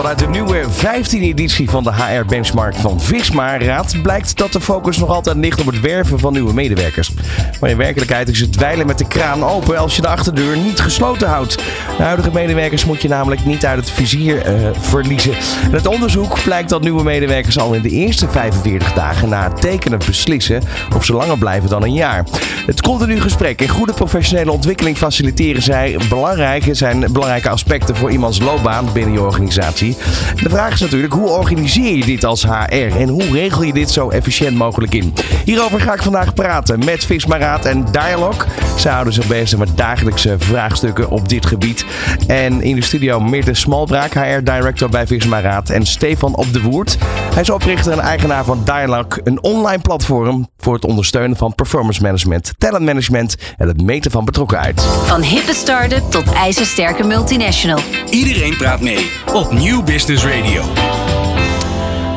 Vanuit de nieuwe 15e editie van de HR Benchmark van Visma Raad blijkt dat de focus nog altijd ligt op het werven van nieuwe medewerkers. Maar in werkelijkheid is het dweilen met de kraan open als je de achterdeur niet gesloten houdt. De huidige medewerkers moet je namelijk niet uit het vizier eh, verliezen. En het onderzoek blijkt dat nieuwe medewerkers al in de eerste 45 dagen na het tekenen beslissen of ze langer blijven dan een jaar. Het continu gesprek en goede professionele ontwikkeling faciliteren zij belangrijke, zijn belangrijke aspecten voor iemands loopbaan binnen je organisatie. De vraag is natuurlijk, hoe organiseer je dit als HR en hoe regel je dit zo efficiënt mogelijk in? Hierover ga ik vandaag praten met Visma Raad en Dialog. Ze houden zich bezig met dagelijkse vraagstukken op dit gebied. En in de studio Meerte Smalbraak, HR Director bij Visma Raad en Stefan Op de Woerd. Hij is oprichter en eigenaar van Dialog, een online platform voor het ondersteunen van performance management, talent management en het meten van betrokkenheid. Van hippe start-up tot ijzersterke multinational. Iedereen praat mee op Business Radio.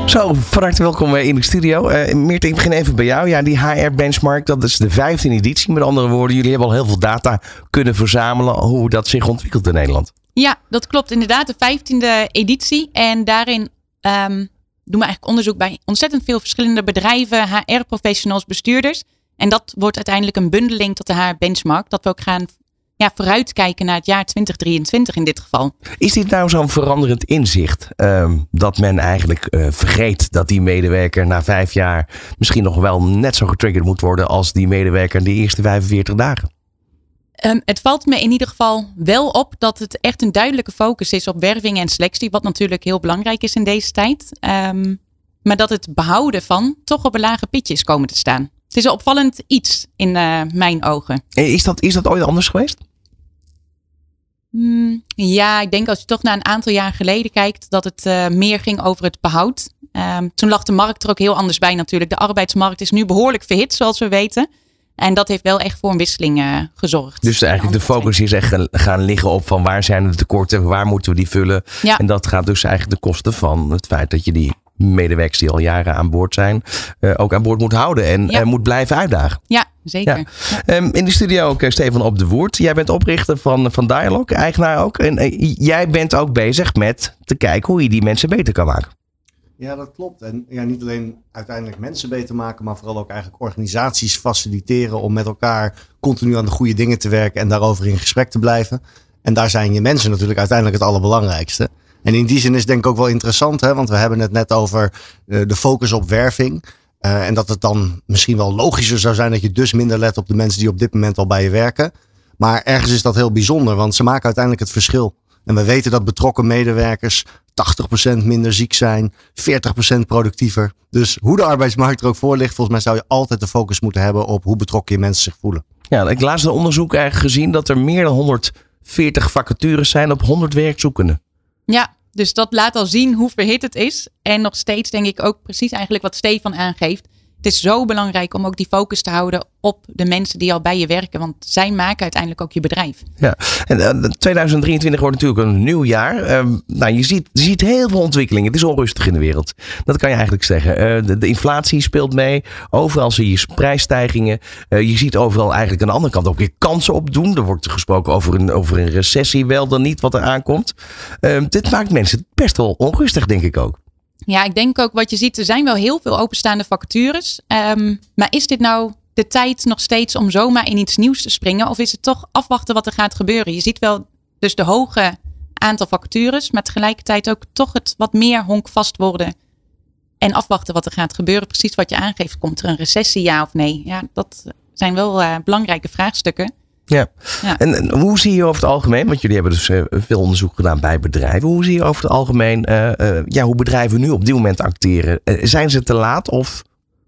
Zo, van harte welkom eh, in de studio. Uh, Meert, ik begin even bij jou. Ja, die HR Benchmark, dat is de 15e editie. Met andere woorden, jullie hebben al heel veel data kunnen verzamelen hoe dat zich ontwikkelt in Nederland. Ja, dat klopt. Inderdaad, de 15e editie. En daarin ehm, doen we eigenlijk onderzoek bij ontzettend veel verschillende bedrijven, HR-professionals, bestuurders. En dat wordt uiteindelijk een bundeling tot de HR Benchmark. Dat we ook gaan ja, vooruitkijken naar het jaar 2023 in dit geval. Is dit nou zo'n veranderend inzicht? ehm, dat men eigenlijk eh, vergeet dat die medewerker na vijf jaar misschien nog wel net zo getriggerd moet worden als die medewerker in de eerste 45 dagen? Ehm, het valt me in ieder geval wel op dat het echt een duidelijke focus is op werving en selectie, wat natuurlijk heel belangrijk is in deze tijd. Ehm, maar dat het behouden van toch op een lage pitje is komen te staan. Het is een opvallend iets in eh, mijn ogen. Is dat, is dat ooit anders geweest? Hmm, ja, ik denk als je toch naar een aantal jaar geleden kijkt, dat het eh, meer ging over het behoud. Ehm, toen lag de markt er ook heel anders bij natuurlijk. De arbeidsmarkt is nu behoorlijk verhit, zoals we weten. En dat heeft wel echt voor een wisseling eh, gezorgd. Dus eigenlijk de focus is echt gaan- gaan liggen op van waar zijn de tekorten, waar moeten we die vullen. Ja. En dat gaat dus eigenlijk de kosten van het feit dat je die medewerkers die al jaren aan boord zijn, eh, ook aan boord moet houden en Ja. eh, moet blijven uitdagen. Ja, zeker. Ja. Ehm, in de studio ook eh, Stefan Op de Woerd. Jij bent oprichter van, van Dialog, eigenaar ook. En jij bent ook bezig met te kijken hoe je die mensen beter kan maken. Ja, dat klopt. En ja, niet alleen uiteindelijk mensen beter maken, maar vooral ook eigenlijk organisaties faciliteren om met elkaar continu aan de goede dingen te werken en daarover in gesprek te blijven. En daar zijn je mensen natuurlijk uiteindelijk het allerbelangrijkste. En in die zin is denk ik ook wel interessant, hè, want we hebben het net over eh, de focus op werving. Eh, en dat het dan misschien wel logischer zou zijn dat je dus minder let op de mensen die op dit moment al bij je werken. Maar ergens is dat heel bijzonder, want ze maken uiteindelijk het verschil. En we weten dat betrokken medewerkers 80% minder ziek zijn, 40% productiever. Dus hoe de arbeidsmarkt er ook voor ligt, volgens mij zou je altijd de focus moeten hebben op hoe betrokken je mensen zich voelen. Ja, ik laatst een onderzoek eigenlijk gezien dat er meer dan 140 vacatures zijn op 100 werkzoekenden. Ja, dus dat laat al zien hoe verhit het is. En nog steeds denk ik ook precies eigenlijk wat Stefan aangeeft. Het is zo belangrijk om ook die focus te houden op de mensen die al bij je werken. Want zij maken uiteindelijk ook je bedrijf. Ja, en eh, 2023 wordt natuurlijk een nieuw jaar. Ehm, nou, je ziet, je ziet heel veel ontwikkelingen. Het is onrustig in de wereld. Dat kan je eigenlijk zeggen. Eh, de, inflatie speelt mee. Overal zie je prijsstijgingen. Eh, je ziet overal eigenlijk aan de andere kant ook weer kansen opdoen. Er wordt gesproken over een, over een recessie, wel dan niet wat er aankomt. Dit maakt mensen best wel onrustig, denk ik ook. Ja, ik denk ook wat je ziet, er zijn wel heel veel openstaande vacatures. Ehm, maar is dit nou de tijd nog steeds om zomaar in iets nieuws te springen? Of is het toch afwachten wat er gaat gebeuren? Je ziet wel dus de hoge aantal vacatures, maar tegelijkertijd ook toch het wat meer honkvast worden. En afwachten wat er gaat gebeuren. Precies wat je aangeeft. Komt er een recessie, ja of nee? Ja, dat zijn wel eh, belangrijke vraagstukken. Ja. Ja. En, en hoe zie je over het algemeen, want jullie hebben dus eh, veel onderzoek gedaan bij bedrijven. Hoe zie je over het algemeen, eh, eh, ja, hoe bedrijven nu op dit moment acteren? Zijn ze te laat of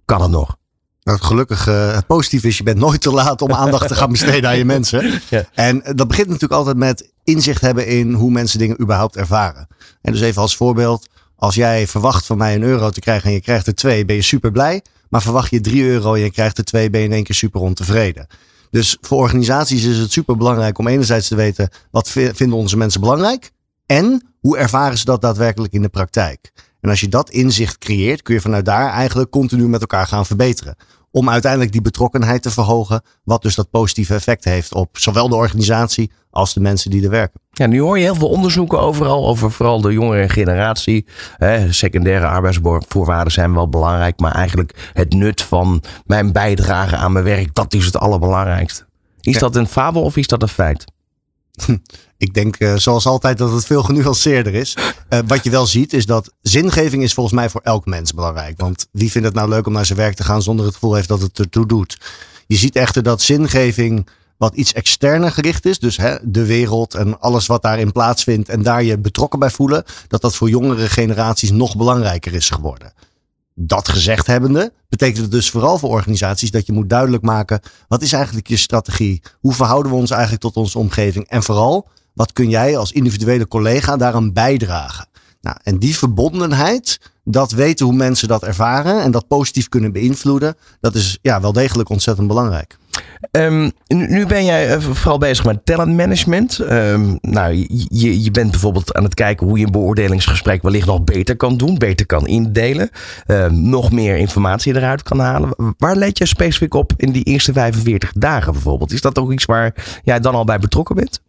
kan het nog? Nou, het gelukkige, het positieve is, je bent nooit te laat om aandacht te gaan besteden aan je mensen. Ja. En dat begint natuurlijk altijd met inzicht hebben in hoe mensen dingen überhaupt ervaren. En dus even als voorbeeld, als jij verwacht van mij een euro te krijgen en je krijgt er twee, ben je super blij. Maar verwacht je 3 euro en je krijgt er 2, ben je in één keer super ontevreden. Dus voor organisaties is het super belangrijk om enerzijds te weten wat vi- vinden onze mensen belangrijk en hoe ervaren ze dat daadwerkelijk in de praktijk. En als je dat inzicht creëert, kun je vanuit daar eigenlijk continu met elkaar gaan verbeteren. Om uiteindelijk die betrokkenheid te verhogen. Wat dus dat positieve effect heeft op zowel de organisatie als de mensen die er werken. Ja, nu hoor je heel veel onderzoeken overal over vooral de jongere generatie. Hè, secundaire arbeidsvoorwaarden zijn wel belangrijk, maar eigenlijk het nut van mijn bijdrage aan mijn werk, dat is het allerbelangrijkste. Is dat een fabel of is dat een feit? Ik denk eh, zoals altijd dat het veel genuanceerder is. Eh, wat je wel ziet is dat zingeving is volgens mij voor elk mens belangrijk. Want wie vindt het nou leuk om naar zijn werk te gaan zonder het gevoel heeft dat het ertoe doet? Je ziet echter dat zingeving wat iets externer gericht is. Dus hè, de wereld en alles wat daarin plaatsvindt en daar je betrokken bij voelen. Dat dat voor jongere generaties nog belangrijker is geworden. Dat gezegd hebbende, betekent het dus vooral voor organisaties dat je moet duidelijk maken. Wat is eigenlijk je strategie? Hoe verhouden we ons eigenlijk tot onze omgeving? En vooral, wat kun jij als individuele collega daaraan bijdragen? Nou, en die verbondenheid, dat weten hoe mensen dat ervaren en dat positief kunnen beïnvloeden, dat is ja, wel degelijk ontzettend belangrijk. Ehm, nu, ben jij eh, vooral bezig met talentmanagement. Ehm, nou, je, je bent bijvoorbeeld aan het kijken hoe je een beoordelingsgesprek wellicht nog beter kan doen, beter kan indelen, ehm, nog meer informatie eruit kan halen. Waar let je specifiek op in die eerste 45 dagen bijvoorbeeld? Is dat ook iets waar jij dan al bij betrokken bent?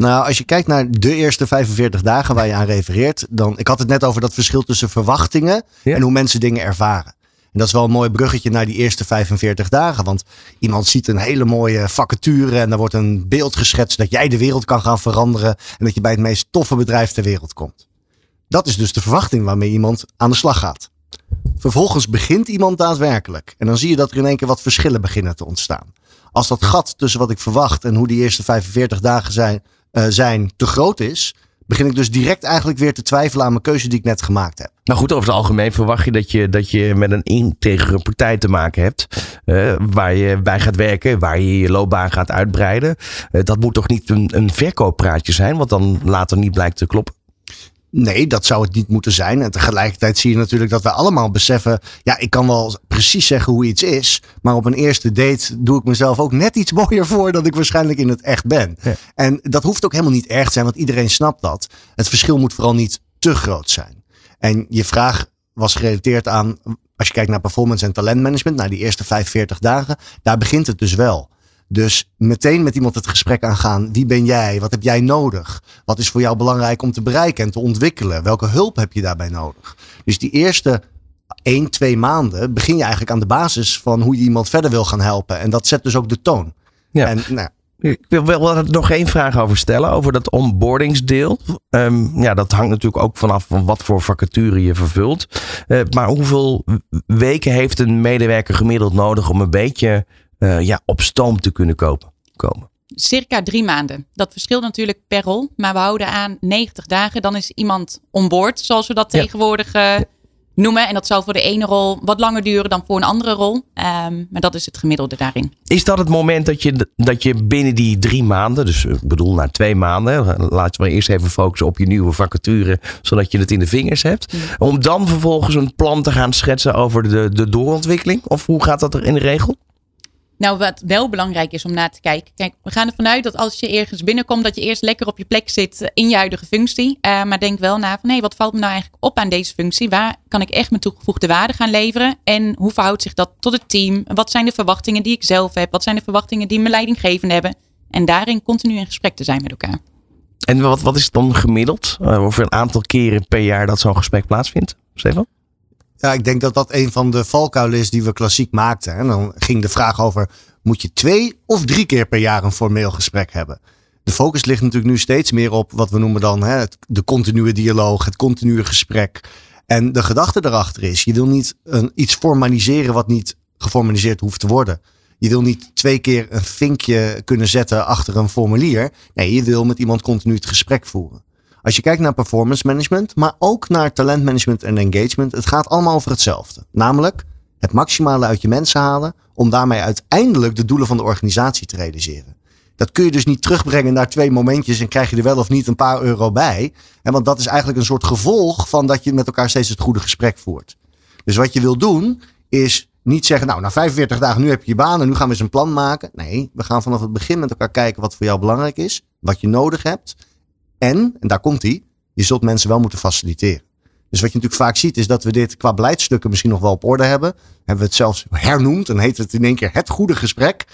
Nou, als je kijkt naar de eerste 45 dagen waar je aan refereert, dan, ik had het net over dat verschil tussen verwachtingen Ja. en hoe mensen dingen ervaren. En dat is wel een mooi bruggetje naar die eerste 45 dagen. Want iemand ziet een hele mooie vacature en daar wordt een beeld geschetst dat jij de wereld kan gaan veranderen en dat je bij het meest toffe bedrijf ter wereld komt. Dat is dus de verwachting waarmee iemand aan de slag gaat. Vervolgens begint iemand daadwerkelijk. En dan zie je dat er in één keer wat verschillen beginnen te ontstaan. Als dat gat tussen wat ik verwacht en hoe die eerste 45 dagen zijn, eh, zijn te groot is, begin ik dus direct eigenlijk weer te twijfelen aan mijn keuze die ik net gemaakt heb. Nou goed, over het algemeen verwacht je dat je, dat je met een integere partij te maken hebt. eh, waar je bij gaat werken, waar je je loopbaan gaat uitbreiden. Eh, dat moet toch niet een, een verkooppraatje zijn, wat dan later niet blijkt te kloppen. Nee, dat zou het niet moeten zijn. En tegelijkertijd zie je natuurlijk dat wij allemaal beseffen. Ja, ik kan wel precies zeggen hoe iets is. Maar op een eerste date doe ik mezelf ook net iets mooier voor dan ik waarschijnlijk in het echt ben. Ja. En dat hoeft ook helemaal niet erg te zijn, want iedereen snapt dat. Het verschil moet vooral niet te groot zijn. En je vraag was gerelateerd aan, als je kijkt naar performance en talentmanagement, naar die eerste 45 dagen, daar begint het dus wel. Dus meteen met iemand het gesprek aangaan. Wie ben jij? Wat heb jij nodig? Wat is voor jou belangrijk om te bereiken en te ontwikkelen? Welke hulp heb je daarbij nodig? Dus die eerste 1, 2 maanden begin je eigenlijk aan de basis van hoe je iemand verder wil gaan helpen. En dat zet dus ook de toon. Ja. En nou, Ik wil wel nog één vraag over stellen, over dat onboardingsdeel. Ehm, ja, dat hangt natuurlijk ook vanaf van wat voor vacature je vervult. Eh, maar hoeveel weken heeft een medewerker gemiddeld nodig om een beetje eh, ja, op stoom te kunnen kopen, komen? Circa drie maanden. Dat verschilt natuurlijk per rol. Maar we houden aan 90 dagen. Dan is iemand onboard, zoals we dat Ja. tegenwoordig eh, noemen. En dat zal voor de ene rol wat langer duren dan voor een andere rol. Ehm, maar dat is het gemiddelde daarin. Is dat het moment dat je, dat je binnen die drie maanden, dus ik bedoel na twee maanden, laten we eerst even focussen op je nieuwe vacature, zodat je het in de vingers hebt. Om dan vervolgens een plan te gaan schetsen over de, de doorontwikkeling? Of hoe gaat dat er in de regel? Nou, wat wel belangrijk is om na te kijken. Kijk, we gaan ervan uit dat als je ergens binnenkomt, dat je eerst lekker op je plek zit eh, in je huidige functie. Eh, maar denk wel na van, hé, wat valt me nou eigenlijk op aan deze functie? Waar kan ik echt mijn toegevoegde waarde gaan leveren? En hoe verhoudt zich dat tot het team? Wat zijn de verwachtingen die ik zelf heb? Wat zijn de verwachtingen die mijn leidinggevenden hebben? En daarin continu in gesprek te zijn met elkaar. En wat, wat is dan gemiddeld? Uh, over een aantal keren per jaar dat zo'n gesprek plaatsvindt? Stefan? Ja, ik denk dat dat een van de valkuilen is die we klassiek maakten. En dan ging de vraag over, moet je twee of drie keer per jaar een formeel gesprek hebben? De focus ligt natuurlijk nu steeds meer op wat we noemen dan hè, de continue dialoog, het continue gesprek. En de gedachte daarachter is, je wil niet een, iets formaliseren wat niet geformaliseerd hoeft te worden. Je wil niet twee keer een vinkje kunnen zetten achter een formulier. Nee, je wil met iemand continu het gesprek voeren. Als je kijkt naar performance management, maar ook naar talentmanagement en engagement, het gaat allemaal over hetzelfde. Namelijk het maximale uit je mensen halen om daarmee uiteindelijk de doelen van de organisatie te realiseren. Dat kun je dus niet terugbrengen naar twee momentjes en krijg je er wel of niet een paar euro bij. En want dat is eigenlijk een soort gevolg van dat je met elkaar steeds het goede gesprek voert. Dus wat je wil doen is niet zeggen, nou na 45 dagen nu heb je je baan en nu gaan we eens een plan maken. Nee, we gaan vanaf het begin met elkaar kijken wat voor jou belangrijk is, wat je nodig hebt. En, en daar komt hij, je zult mensen wel moeten faciliteren. Dus wat je natuurlijk vaak ziet is dat we dit qua beleidsstukken misschien nog wel op orde hebben. Hebben we het zelfs hernoemd en heet het in één keer het goede gesprek.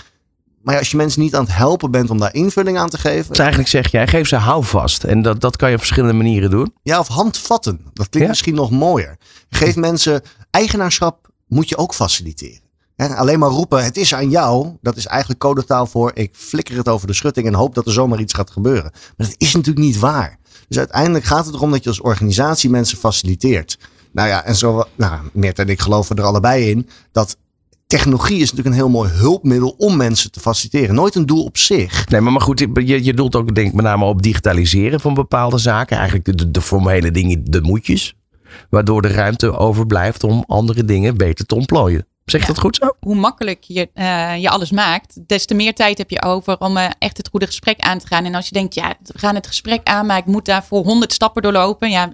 Maar ja, als je mensen niet aan het helpen bent om daar invulling aan te geven. Dus eigenlijk zeg jij, geef ze houvast. En dat, dat kan je op verschillende manieren doen. Ja, of handvatten. Dat klinkt Ja. misschien nog mooier. Geef mensen eigenaarschap moet je ook faciliteren. Alleen maar roepen, het is aan jou. Dat is eigenlijk codetaal voor ik flikker het over de schutting en hoop dat er zomaar iets gaat gebeuren. Maar dat is natuurlijk niet waar. Dus uiteindelijk gaat het erom dat je als organisatie mensen faciliteert. Nou ja, en zo, nou, Meert en ik geloven er allebei in dat technologie is natuurlijk een heel mooi hulpmiddel om mensen te faciliteren. Nooit een doel op zich. Nee, maar, maar goed, je, je doelt ook denk ik met name op digitaliseren van bepaalde zaken. Eigenlijk de, de, formele dingen, de moetjes. Waardoor de ruimte overblijft om andere dingen beter te ontplooien. Zeg Ja. dat goed zo? Hoe makkelijk je, eh, je alles maakt, des te meer tijd heb je over om eh, echt het goede gesprek aan te gaan. En als je denkt, ja, we gaan het gesprek aan, maar ik moet daarvoor honderd stappen doorlopen. Ja,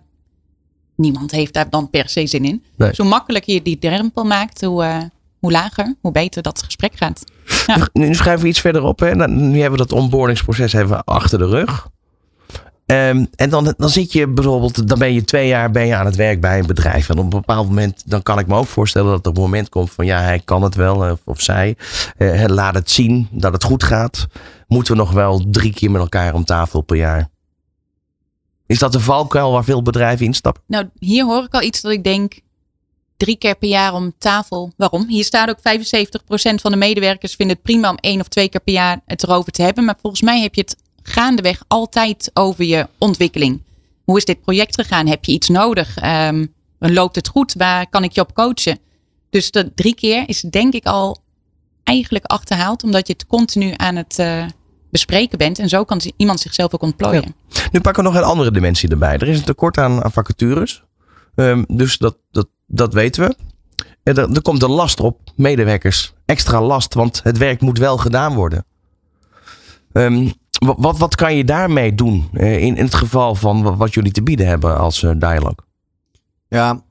niemand heeft daar dan per se zin in. Nee. Dus hoe makkelijker je die drempel maakt, hoe, eh, hoe lager, hoe beter dat gesprek gaat. Ja. Nu, schrijven we iets verderop. Hè. Nou, nu hebben we dat onboardingsproces even achter de rug. Ehm, en dan, dan zit je bijvoorbeeld, dan ben je twee jaar ben je aan het werk bij een bedrijf. En op een bepaald moment, dan kan ik me ook voorstellen dat er een moment komt van ja, hij kan het wel, eh, of zij. Eh, laat het zien dat het goed gaat. Moeten we nog wel drie keer met elkaar om tafel per jaar? Is dat de valkuil waar veel bedrijven instappen? Nou, hier hoor ik al iets dat ik denk, drie keer per jaar om tafel. Waarom? Hier staat ook 75% van de medewerkers vinden het prima om één of twee keer per jaar het erover te hebben. Maar volgens mij heb je het gaandeweg altijd over je ontwikkeling. Hoe is dit project gegaan? Heb je iets nodig? Ehm, loopt het goed? Waar kan ik je op coachen? Dus de drie keer is denk ik al eigenlijk achterhaald, omdat je het continu aan het eh, bespreken bent. En zo kan iemand zichzelf ook ontplooien. Nu pakken we nog een andere dimensie erbij. Er is een tekort aan, vacatures. Ehm, dus dat, dat, dat weten we. Er, er komt een last op medewerkers. Extra last, want het werk moet wel gedaan worden. Ehm, wa- wat, wat kan je daarmee doen eh, in, in het geval van wa- wat jullie te bieden hebben als eh, dialoog? Ja,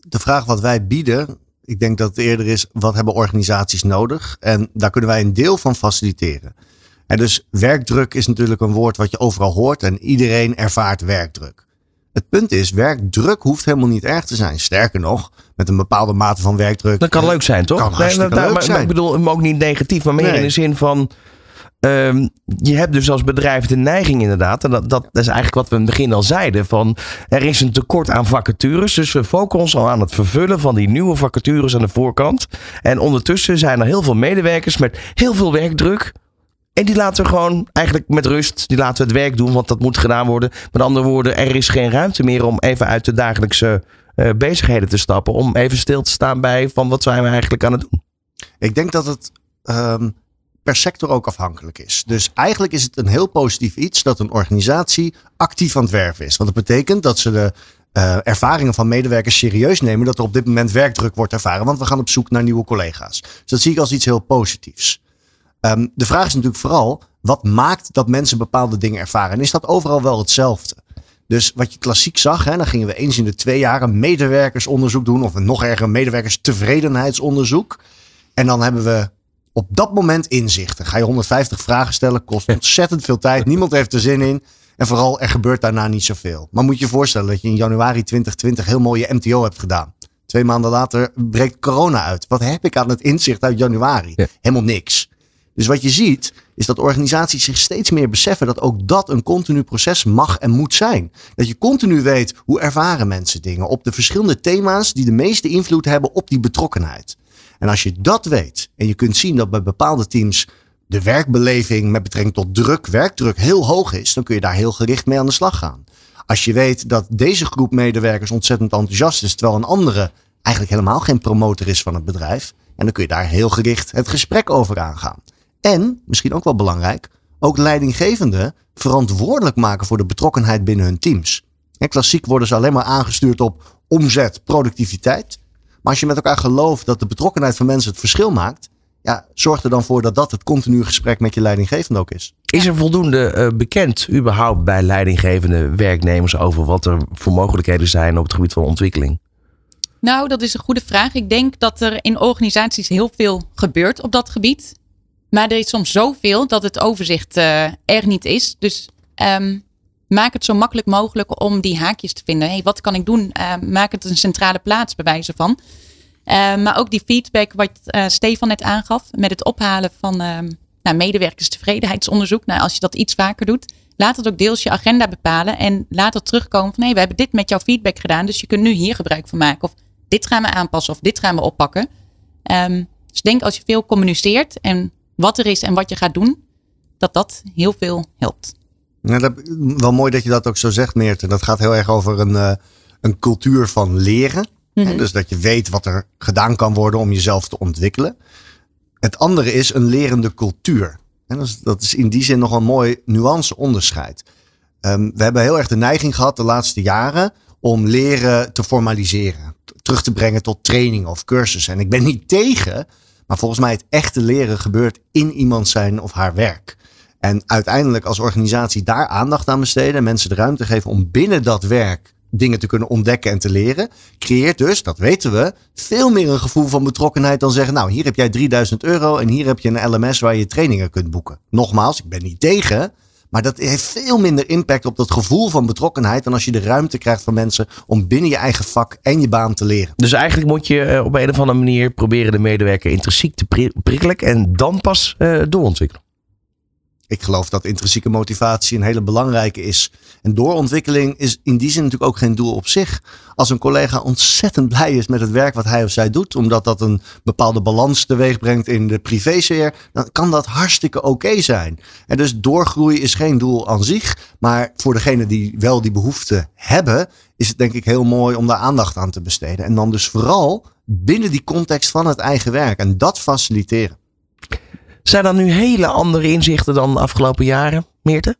de vraag wat wij bieden, ik denk dat het eerder is, wat hebben organisaties nodig? En daar kunnen wij een deel van faciliteren. En dus werkdruk is natuurlijk een woord wat je overal hoort en iedereen ervaart werkdruk. Het punt is, werkdruk hoeft helemaal niet erg te zijn. Sterker nog, met een bepaalde mate van werkdruk. Dat kan leuk zijn, toch? Kan maar- leuk maar- maar zijn. Ik bedoel, hem ook niet negatief, maar meer Nee. in de zin van. Ehm, je hebt dus als bedrijf de neiging inderdaad, en dat, dat is eigenlijk wat we in het begin al zeiden, van er is een tekort aan vacatures, dus we focussen ons al aan het vervullen van die nieuwe vacatures aan de voorkant. En ondertussen zijn er heel veel medewerkers met heel veel werkdruk. En die laten we gewoon eigenlijk met rust, die laten we het werk doen, want dat moet gedaan worden. Met andere woorden, er is geen ruimte meer om even uit de dagelijkse eh, bezigheden te stappen. Om even stil te staan bij van wat zijn we eigenlijk aan het doen. Ik denk dat het ehm, per sector ook afhankelijk is. Dus eigenlijk is het een heel positief iets dat een organisatie actief aan het werven is. Want dat betekent dat ze de eh, ervaringen van medewerkers serieus nemen. Dat er op dit moment werkdruk wordt ervaren. Want we gaan op zoek naar nieuwe collega's. Dus dat zie ik als iets heel positiefs. Ehm, de vraag is natuurlijk vooral, wat maakt dat mensen bepaalde dingen ervaren? En is dat overal wel hetzelfde? Dus wat je klassiek zag, hè, dan gingen we eens in de twee jaar een medewerkersonderzoek doen. Of een nog erger medewerkerstevredenheidsonderzoek. En dan hebben we op dat moment inzichten. Ga je 150 vragen stellen, kost ontzettend veel tijd. Niemand heeft er zin in. En vooral, er gebeurt daarna niet zoveel. Maar moet je je voorstellen dat je in januari 2020 heel mooi je MTO hebt gedaan. Twee maanden later breekt corona uit. Wat heb ik aan het inzicht uit januari? Ja. Helemaal niks. Dus wat je ziet, is dat organisaties zich steeds meer beseffen dat ook dat een continu proces mag en moet zijn. Dat je continu weet hoe ervaren mensen dingen op de verschillende thema's die de meeste invloed hebben op die betrokkenheid. En als je dat weet en je kunt zien dat bij bepaalde teams de werkbeleving met betrekking tot druk, werkdruk heel hoog is, dan kun je daar heel gericht mee aan de slag gaan. Als je weet dat deze groep medewerkers ontzettend enthousiast is, terwijl een andere eigenlijk helemaal geen promotor is van het bedrijf, en dan kun je daar heel gericht het gesprek over aangaan. En, misschien ook wel belangrijk, ook leidinggevenden verantwoordelijk maken voor de betrokkenheid binnen hun teams. Hè, klassiek worden ze alleen maar aangestuurd op omzet, productiviteit. Maar als je met elkaar gelooft dat de betrokkenheid van mensen het verschil maakt, ja, zorg er dan voor dat dat het continue gesprek met je leidinggevende ook is. Is er voldoende eh, bekend überhaupt bij leidinggevende werknemers over wat er voor mogelijkheden zijn op het gebied van ontwikkeling? Nou, dat is een goede vraag. Ik denk dat er in organisaties heel veel gebeurt op dat gebied. Maar er is soms zoveel dat het overzicht eh, er niet is. Dus ehm, maak het zo makkelijk mogelijk om die haakjes te vinden. Hey, wat kan ik doen? Uh, maak het een centrale plaats bij wijze van. Uh, maar ook die feedback wat uh, Stefan net aangaf. Met het ophalen van nou, medewerkerstevredenheidsonderzoek. Nou, als je dat iets vaker doet. Laat het ook deels je agenda bepalen. En laat het terugkomen van hey, we hebben dit met jouw feedback gedaan. Dus je kunt nu hier gebruik van maken. Of dit gaan we aanpassen. Of dit gaan we oppakken. Um, dus denk als je veel communiceert. En wat er is en wat je gaat doen. Dat dat heel veel helpt. Nou, dat, wel mooi dat je dat ook zo zegt, Meerte. Dat gaat heel erg over een, uh, een cultuur van leren. Mm Dus dat je weet wat er gedaan kan worden om jezelf te ontwikkelen. Het andere is een lerende cultuur. En dat, is, dat is in die zin nog een mooi nuance-onderscheid. Um, we hebben heel erg de neiging gehad de laatste jaren om leren te formaliseren. Terug te brengen tot training of cursussen. En ik ben niet tegen, maar volgens mij het echte leren gebeurt in iemand zijn of haar werk. En uiteindelijk als organisatie daar aandacht aan besteden en mensen de ruimte geven om binnen dat werk dingen te kunnen ontdekken en te leren, creëert dus, dat weten we, veel meer een gevoel van betrokkenheid dan zeggen, nou hier heb jij 3000 euro en hier heb je een LMS waar je trainingen kunt boeken. Nogmaals, ik ben niet tegen, maar dat heeft veel minder impact op dat gevoel van betrokkenheid dan als je de ruimte krijgt van mensen om binnen je eigen vak en je baan te leren. Dus eigenlijk moet je eh, op een of andere manier proberen de medewerker intrinsiek te prikkelen en dan pas uh, doorontwikkelen ik geloof dat intrinsieke motivatie een hele belangrijke is. En doorontwikkeling is in die zin natuurlijk ook geen doel op zich. Als een collega ontzettend blij is met het werk wat hij of zij doet, omdat dat een bepaalde balans teweeg brengt in de privésfeer, dan kan dat hartstikke oké zijn. En dus doorgroei is geen doel aan zich, maar voor degenen die wel die behoefte hebben, is het denk ik heel mooi om daar aandacht aan te besteden. En dan dus vooral binnen die context van het eigen werk en dat faciliteren. Zijn dat nu hele andere inzichten dan de afgelopen jaren, Meerte?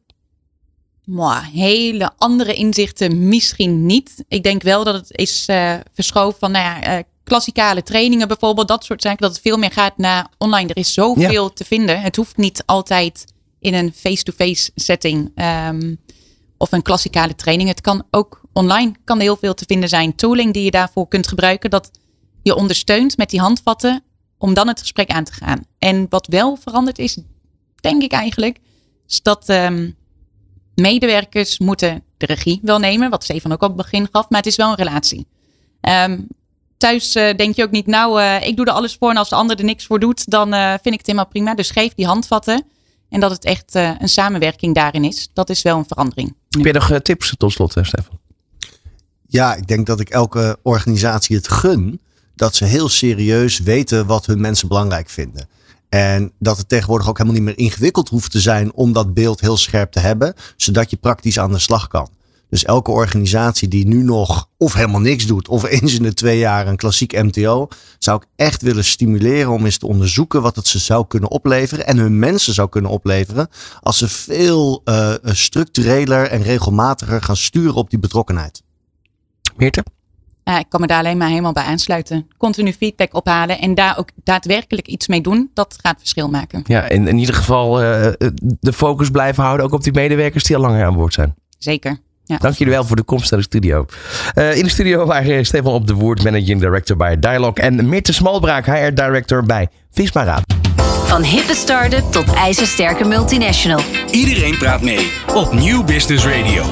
Maar hele andere inzichten misschien niet. Ik denk wel dat het is uh, verschoven van nou ja, uh, klassikale trainingen bijvoorbeeld. Dat soort zaken. Dat het veel meer gaat naar online. Er is zoveel ja. te vinden. Het hoeft niet altijd in een face-to-face setting. Um, of een klassikale training. Het kan ook online kan heel veel te vinden zijn. Tooling die je daarvoor kunt gebruiken. Dat je ondersteunt met die handvatten om dan het gesprek aan te gaan. En wat wel veranderd is, denk ik eigenlijk, is dat um, medewerkers moeten de regie wel nemen, wat Stefan ook op het begin gaf, maar het is wel een relatie. Um, thuis uh, denk je ook niet, nou, uh, ik doe er alles voor en als de ander er niks voor doet, dan uh, vind ik het helemaal prima. Dus geef die handvatten en dat het echt een samenwerking daarin is. Dat is wel een verandering. Heb je nog tips tot slot, Stefan? Ja, ik denk dat ik elke organisatie het gun dat ze heel serieus weten wat hun mensen belangrijk vinden. En dat het tegenwoordig ook helemaal niet meer ingewikkeld hoeft te zijn om dat beeld heel scherp te hebben, zodat je praktisch aan de slag kan. Dus elke organisatie die nu nog of helemaal niks doet, of eens in de twee jaar een klassiek MTO, zou ik echt willen stimuleren om eens te onderzoeken wat het ze zou kunnen opleveren en hun mensen zou kunnen opleveren als ze veel uh, structureler en regelmatiger gaan sturen op die betrokkenheid. Meerte? Ja, ik kan me daar alleen maar helemaal bij aansluiten. Continu feedback ophalen en daar ook daadwerkelijk iets mee doen, dat gaat verschil maken. Ja, in, in ieder geval uh, de focus blijven houden, ook op die medewerkers die al langer aan boord zijn. Zeker. Ja. Dank jullie wel voor de komst naar de studio. Uh, in de studio waren Stefan op de Woord, Managing Director bij Dialog en Mirte Smalbraak, HR Director bij Visma Raad. Van hippe start-up tot ijzersterke multinational. Iedereen praat mee op Nieuw Business Radio.